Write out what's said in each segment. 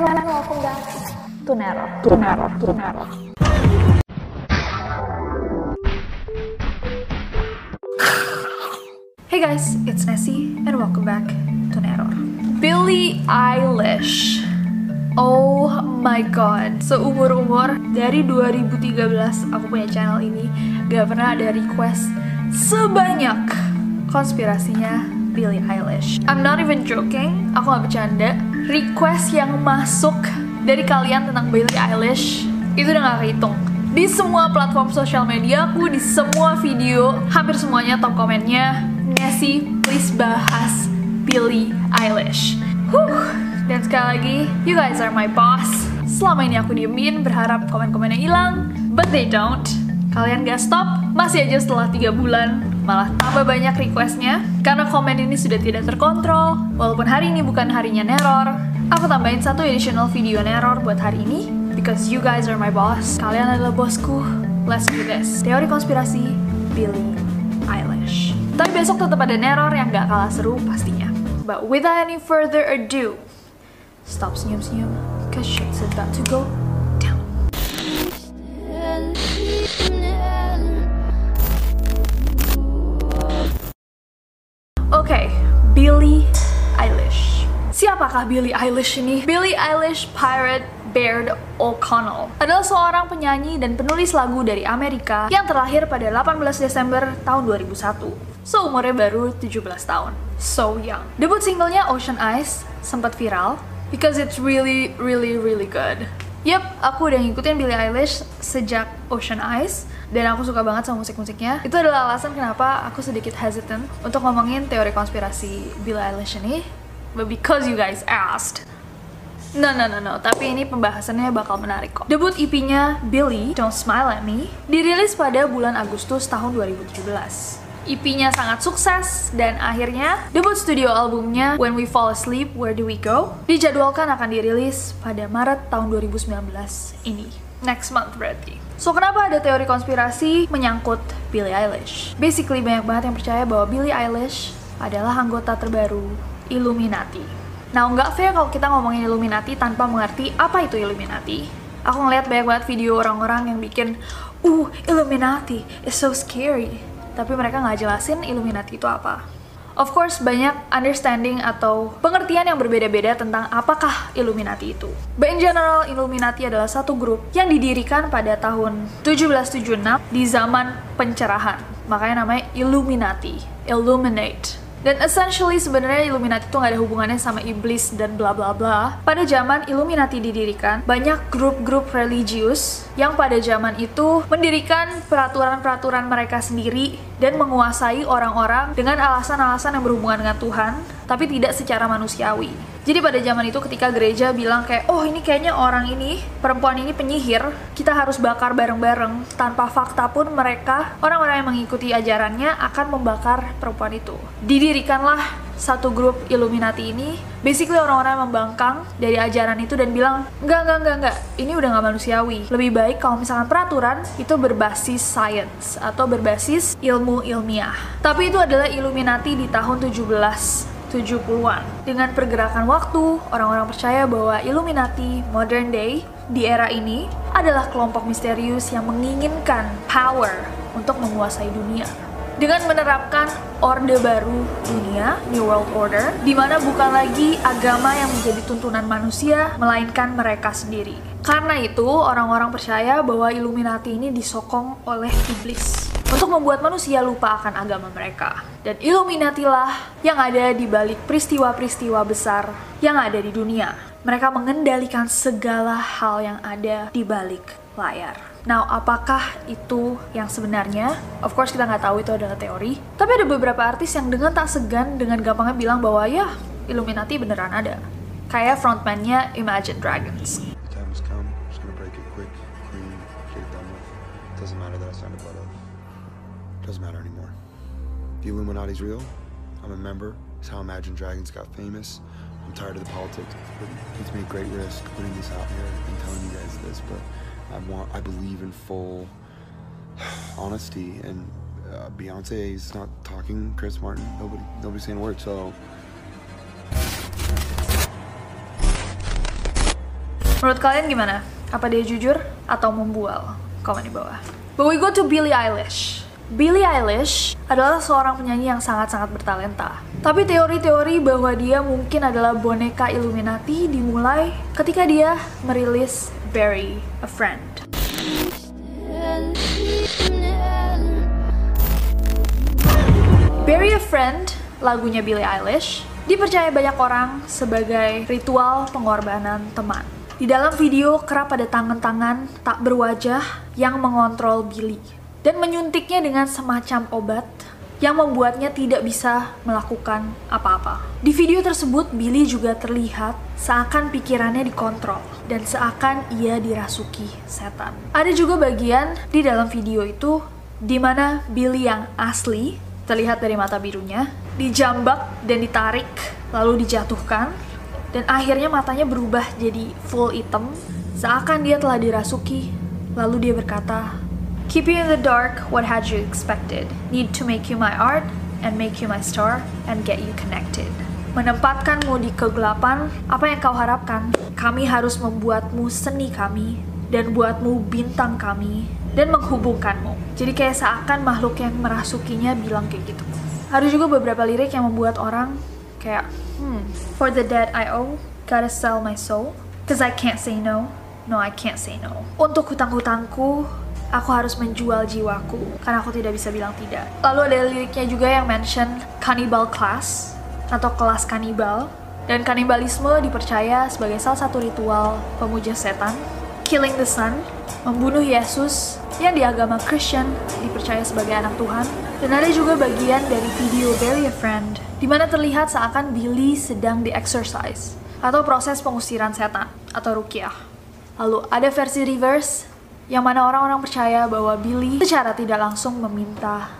And welcome back to Nero. To Nero. To Nero. Hey guys, it's Nessie and welcome back to Neror. Billie Eilish. Oh my god, seumur-umur dari 2013 aku punya channel ini gak pernah ada request sebanyak konspirasinya Billie Eilish. I'm not even joking, aku gak bercanda. Request yang masuk dari kalian tentang Billie Eilish itu udah gak kehitung di semua platform sosial media aku, di semua video, hampir semuanya top komennya, Nessie, please bahas Billie Eilish. Huh. Dan sekali lagi, you guys are my boss. Selama ini aku diemin, berharap komen-komennya hilang, but they don't. Kalian gak stop, masih aja setelah 3 bulan, malah tambah banyak requestnya. Karena komen ini sudah tidak terkontrol, walaupun hari ini bukan harinya Neror, aku tambahin satu additional video Neror buat hari ini, because you guys are my boss. Kalian adalah bosku. Let's do this. Teori konspirasi Billie Eilish. Tapi besok tetap ada neror yang gak kalah seru pastinya. But without any further ado, stop senyum-senyum, cause shit's about to go Siapakah Billie Eilish ini? Billie Eilish Pirate Baird O'Connell adalah seorang penyanyi dan penulis lagu dari Amerika yang terlahir pada 18 Desember tahun 2001. So, umurnya baru 17 tahun. So young. Debut singlenya Ocean Eyes sempat viral because it's really, really, really good. Yep, aku udah ngikutin Billie Eilish sejak Ocean Eyes dan aku suka banget sama musik-musiknya. Itu adalah alasan kenapa aku sedikit hesitant untuk ngomongin teori konspirasi Billie Eilish ini. But because you guys asked, No, no, no, no. Tapi ini pembahasannya bakal menarik kok. Debut EP-nya Billy, Don't Smile at Me, dirilis pada bulan Agustus tahun 2017. EP-nya sangat sukses dan akhirnya debut studio albumnya When We Fall Asleep, Where Do We Go dijadwalkan akan dirilis pada Maret tahun 2019 ini. Next month berarti. So kenapa ada teori konspirasi menyangkut Billie Eilish? Basically banyak banget yang percaya bahwa Billie Eilish adalah anggota terbaru Illuminati. Nah, nggak fair kalau kita ngomongin Illuminati tanpa mengerti apa itu Illuminati. Aku ngeliat banyak banget video orang-orang yang bikin, uh, Illuminati is so scary. Tapi mereka nggak jelasin Illuminati itu apa. Of course, banyak understanding atau pengertian yang berbeda-beda tentang apakah Illuminati itu. But in general, Illuminati adalah satu grup yang didirikan pada tahun 1776 di zaman pencerahan. Makanya namanya Illuminati, Illuminate. Dan essentially sebenarnya Illuminati itu nggak ada hubungannya sama iblis dan bla bla bla. Pada zaman Illuminati didirikan, banyak grup-grup religius yang pada zaman itu mendirikan peraturan-peraturan mereka sendiri dan menguasai orang-orang dengan alasan-alasan yang berhubungan dengan Tuhan, tapi tidak secara manusiawi. Jadi pada zaman itu ketika gereja bilang kayak, oh ini kayaknya orang ini, perempuan ini penyihir, kita harus bakar bareng-bareng. Tanpa fakta pun mereka, orang-orang yang mengikuti ajarannya akan membakar perempuan itu. Didirikanlah satu grup Illuminati ini, basically orang-orang yang membangkang dari ajaran itu dan bilang, enggak, enggak, enggak, enggak, ini udah nggak manusiawi. Lebih baik kalau misalkan peraturan itu berbasis science atau berbasis ilmu ilmiah. Tapi itu adalah Illuminati di tahun 17 70-an. Dengan pergerakan waktu, orang-orang percaya bahwa Illuminati modern day di era ini adalah kelompok misterius yang menginginkan power untuk menguasai dunia. dengan menerapkan Orde Baru Dunia, New World Order, di mana bukan lagi agama yang menjadi tuntunan manusia, melainkan mereka sendiri. Karena itu, orang-orang percaya bahwa Illuminati ini disokong oleh iblis untuk membuat manusia lupa akan agama mereka. Dan Illuminati lah yang ada di balik peristiwa-peristiwa besar yang ada di dunia. Mereka mengendalikan segala hal yang ada di balik layar. Nah, apakah itu yang sebenarnya? Of course kita nggak tahu itu adalah teori. Tapi ada beberapa artis yang dengan tak segan dengan gampangnya bilang bahwa ya Illuminati beneran ada. Kayak frontman-nya Imagine Dragons. Illuminati's real. I'm a member. It's how Imagine Dragons got famous. I'm tired of the politics. It's made great risk putting this out here and telling you guys this, but I want, I believe in full honesty. And uh, Beyonce is not talking. Chris Martin, nobody, nobody's saying a word. So. Menurut kalian gimana? Apa dia jujur atau membual? Komen di bawah. But we go to Billie Eilish. Billie Eilish adalah seorang penyanyi yang sangat-sangat bertalenta. Tapi teori-teori bahwa dia mungkin adalah boneka Illuminati dimulai ketika dia merilis Bury a Friend. Bury a Friend, lagunya Billie Eilish, dipercaya banyak orang sebagai ritual pengorbanan teman. Di dalam video kerap ada tangan-tangan tak berwajah yang mengontrol Billie dan menyuntiknya dengan semacam obat yang membuatnya tidak bisa melakukan apa-apa. Di video tersebut, Billy juga terlihat seakan pikirannya dikontrol dan seakan ia dirasuki setan. Ada juga bagian di dalam video itu di mana Billy yang asli terlihat dari mata birunya dijambak dan ditarik lalu dijatuhkan dan akhirnya matanya berubah jadi full hitam seakan dia telah dirasuki lalu dia berkata Keep you in the dark, what had you expected? Need to make you my art and make you my star and get you connected. Menempatkanmu di kegelapan, apa yang kau harapkan? Kami harus membuatmu seni kami dan buatmu bintang kami dan menghubungkanmu. Jadi kayak seakan makhluk yang merasukinya bilang kayak gitu. Ada juga beberapa lirik yang membuat orang kayak, hmm, for the dead I owe, gotta sell my soul, cause I can't say no, no I can't say no. Untuk hutang-hutangku, aku harus menjual jiwaku karena aku tidak bisa bilang tidak. Lalu ada liriknya juga yang mention cannibal class atau kelas kanibal dan kanibalisme dipercaya sebagai salah satu ritual pemuja setan. Killing the Sun, membunuh Yesus yang di agama Christian dipercaya sebagai anak Tuhan. Dan ada juga bagian dari video Bury a Friend di mana terlihat seakan Billy sedang di-exercise atau proses pengusiran setan atau rukiah. Lalu ada versi reverse yang mana orang-orang percaya bahwa Billy secara tidak langsung meminta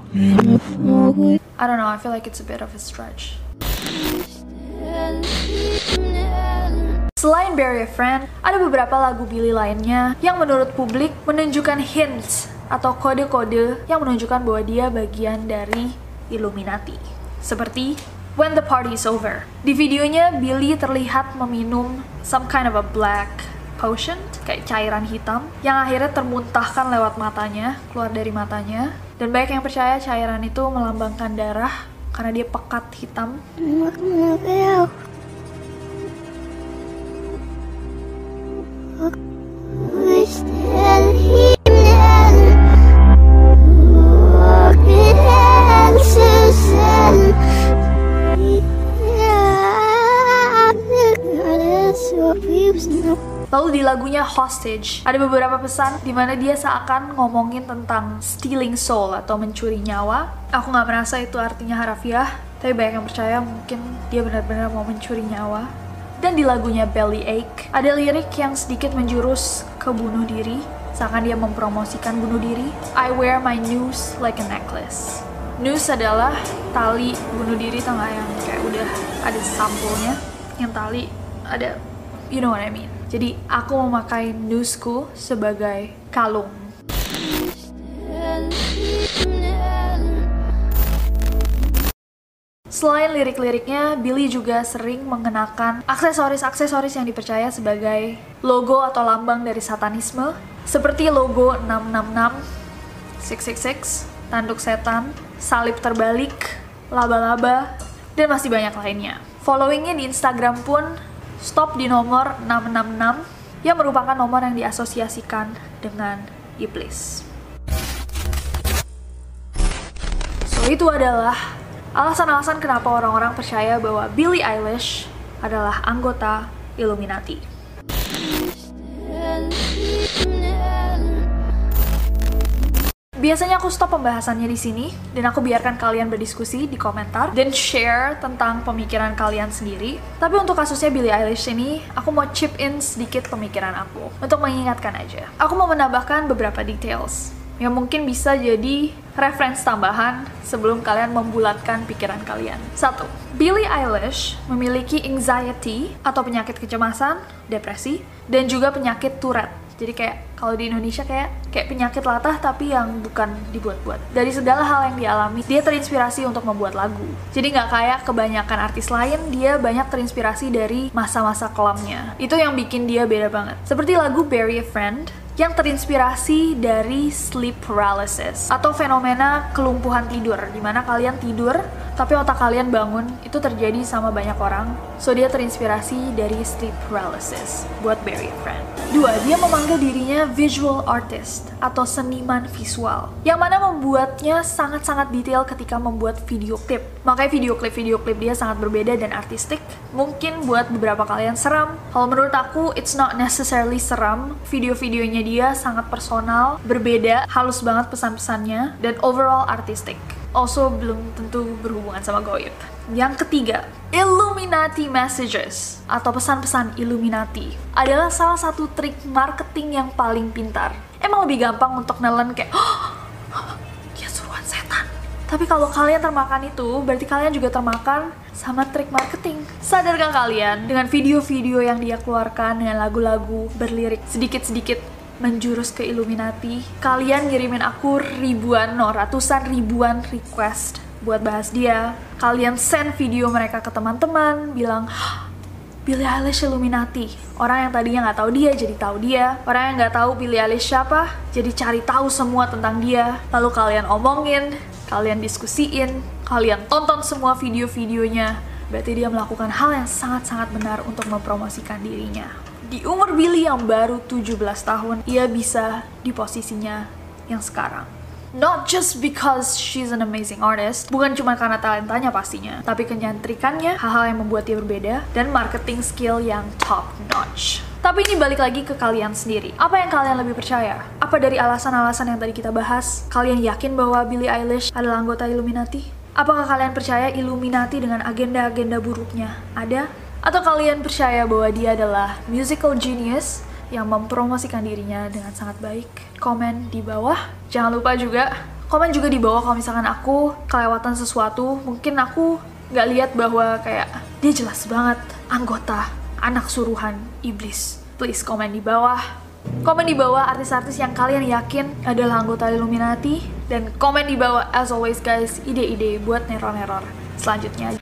I don't know, I feel like it's a bit of a stretch. Selain Bury a Friend, ada beberapa lagu Billy lainnya yang menurut publik menunjukkan hints atau kode-kode yang menunjukkan bahwa dia bagian dari Illuminati. Seperti When the Party is Over. Di videonya, Billy terlihat meminum some kind of a black potion, kayak cairan hitam, yang akhirnya termuntahkan lewat matanya, keluar dari matanya, dan banyak yang percaya cairan itu melambangkan darah karena dia pekat hitam. Lagunya Hostage, ada beberapa pesan di mana dia seakan ngomongin tentang stealing soul atau mencuri nyawa. Aku nggak merasa itu artinya harafiah, tapi banyak yang percaya mungkin dia benar-benar mau mencuri nyawa. Dan di lagunya Belly Ache, ada lirik yang sedikit menjurus ke bunuh diri, seakan dia mempromosikan bunuh diri. I wear my noose like a necklace. Noose adalah tali bunuh diri tengah yang kayak udah ada sampulnya, yang tali ada, you know what I mean. Jadi aku memakai noose-ku sebagai kalung. Selain lirik-liriknya, Billy juga sering mengenakan aksesoris-aksesoris yang dipercaya sebagai logo atau lambang dari satanisme, seperti logo 666, 666, tanduk setan, salib terbalik, laba-laba, dan masih banyak lainnya. Followingnya di Instagram pun stop di nomor 666 yang merupakan nomor yang diasosiasikan dengan iblis. So itu adalah alasan-alasan kenapa orang-orang percaya bahwa Billie Eilish adalah anggota Illuminati. Biasanya aku stop pembahasannya di sini dan aku biarkan kalian berdiskusi di komentar dan share tentang pemikiran kalian sendiri. Tapi untuk kasusnya Billie Eilish ini, aku mau chip in sedikit pemikiran aku untuk mengingatkan aja. Aku mau menambahkan beberapa details yang mungkin bisa jadi reference tambahan sebelum kalian membulatkan pikiran kalian. Satu, Billie Eilish memiliki anxiety atau penyakit kecemasan, depresi, dan juga penyakit Tourette jadi kayak kalau di Indonesia kayak kayak penyakit latah tapi yang bukan dibuat-buat. Dari segala hal yang dialami, dia terinspirasi untuk membuat lagu. Jadi nggak kayak kebanyakan artis lain, dia banyak terinspirasi dari masa-masa kelamnya. Itu yang bikin dia beda banget. Seperti lagu Bury a Friend, yang terinspirasi dari sleep paralysis atau fenomena kelumpuhan tidur di mana kalian tidur tapi otak kalian bangun itu terjadi sama banyak orang. So dia terinspirasi dari sleep paralysis buat bury a friend dua dia memanggil dirinya visual artist atau seniman visual. Yang mana membuatnya sangat-sangat detail ketika membuat video klip. Makanya video klip video klip dia sangat berbeda dan artistik. Mungkin buat beberapa kalian seram. Kalau menurut aku it's not necessarily seram. Video-videonya dia sangat personal, berbeda, halus banget pesan-pesannya, dan overall artistik. Also belum tentu berhubungan sama goib. Yang ketiga, Illuminati messages atau pesan-pesan Illuminati adalah salah satu trik marketing yang paling pintar. Emang lebih gampang untuk nelen kayak, oh, dia suruhan setan. Tapi kalau kalian termakan itu, berarti kalian juga termakan sama trik marketing. Sadarkah kalian dengan video-video yang dia keluarkan dengan lagu-lagu berlirik sedikit-sedikit menjurus ke Illuminati. Kalian ngirimin aku ribuan, no, ratusan ribuan request buat bahas dia. Kalian send video mereka ke teman-teman, bilang, Billie Eilish Illuminati. Orang yang tadinya nggak tahu dia jadi tahu dia. Orang yang nggak tahu Billie Eilish siapa jadi cari tahu semua tentang dia. Lalu kalian omongin, kalian diskusiin, kalian tonton semua video-videonya. Berarti dia melakukan hal yang sangat-sangat benar untuk mempromosikan dirinya di umur Billy yang baru 17 tahun, ia bisa di posisinya yang sekarang. Not just because she's an amazing artist, bukan cuma karena talentanya pastinya, tapi kenyantrikannya, hal-hal yang membuat dia berbeda, dan marketing skill yang top notch. Tapi ini balik lagi ke kalian sendiri. Apa yang kalian lebih percaya? Apa dari alasan-alasan yang tadi kita bahas, kalian yakin bahwa Billie Eilish adalah anggota Illuminati? Apakah kalian percaya Illuminati dengan agenda-agenda buruknya ada? Atau kalian percaya bahwa dia adalah musical genius yang mempromosikan dirinya dengan sangat baik? Komen di bawah. Jangan lupa juga komen juga di bawah kalau misalkan aku kelewatan sesuatu. Mungkin aku nggak lihat bahwa kayak dia jelas banget anggota anak suruhan iblis. Please komen di bawah. Komen di bawah artis-artis yang kalian yakin adalah anggota Illuminati dan komen di bawah as always guys ide-ide buat neror-neror selanjutnya.